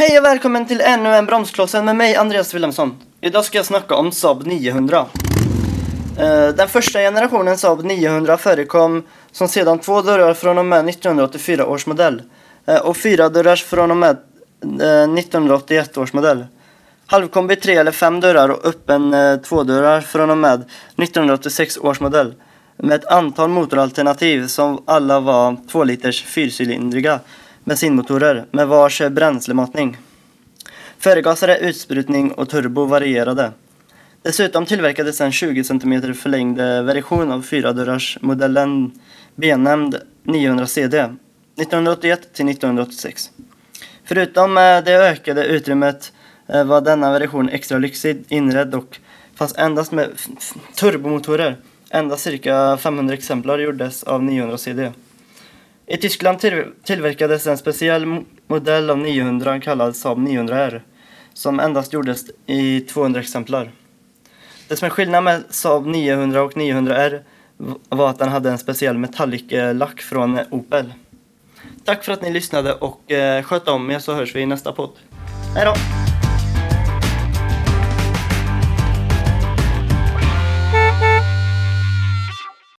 Hej och välkommen till ännu en Bromsklossen med mig Andreas Wilhelmsson. Idag ska jag snacka om Saab 900. Eh, den första generationen Saab 900 förekom som sedan två dörrar från och med 1984 års modell eh, och fyra dörrars från och med eh, 1981 års modell. Halvkombi tre eller fem dörrar och öppen två tvådörrar från och med 1986 års modell med ett antal motoralternativ som alla var 2 liters fyrcylindriga bensinmotorer med vars bränslematning. Förgasare, utsprutning och turbo varierade. Dessutom tillverkades en 20 cm förlängd eh, version av fyradörrarsmodellen benämnd 900 CD 1981 till 1986. Förutom eh, det ökade utrymmet eh, var denna version extra lyxigt inredd och fanns endast med turbomotorer. Endast cirka 500 exemplar gjordes av 900 CD. I Tyskland till- tillverkades en speciell modell av 900 kallad Saab 900R som endast gjordes i 200 exemplar. Det som är skillnad med Saab 900 och 900R var att den hade en speciell metallic-lack från Opel. Tack för att ni lyssnade och eh, sköt om er så hörs vi i nästa podd. Hej då!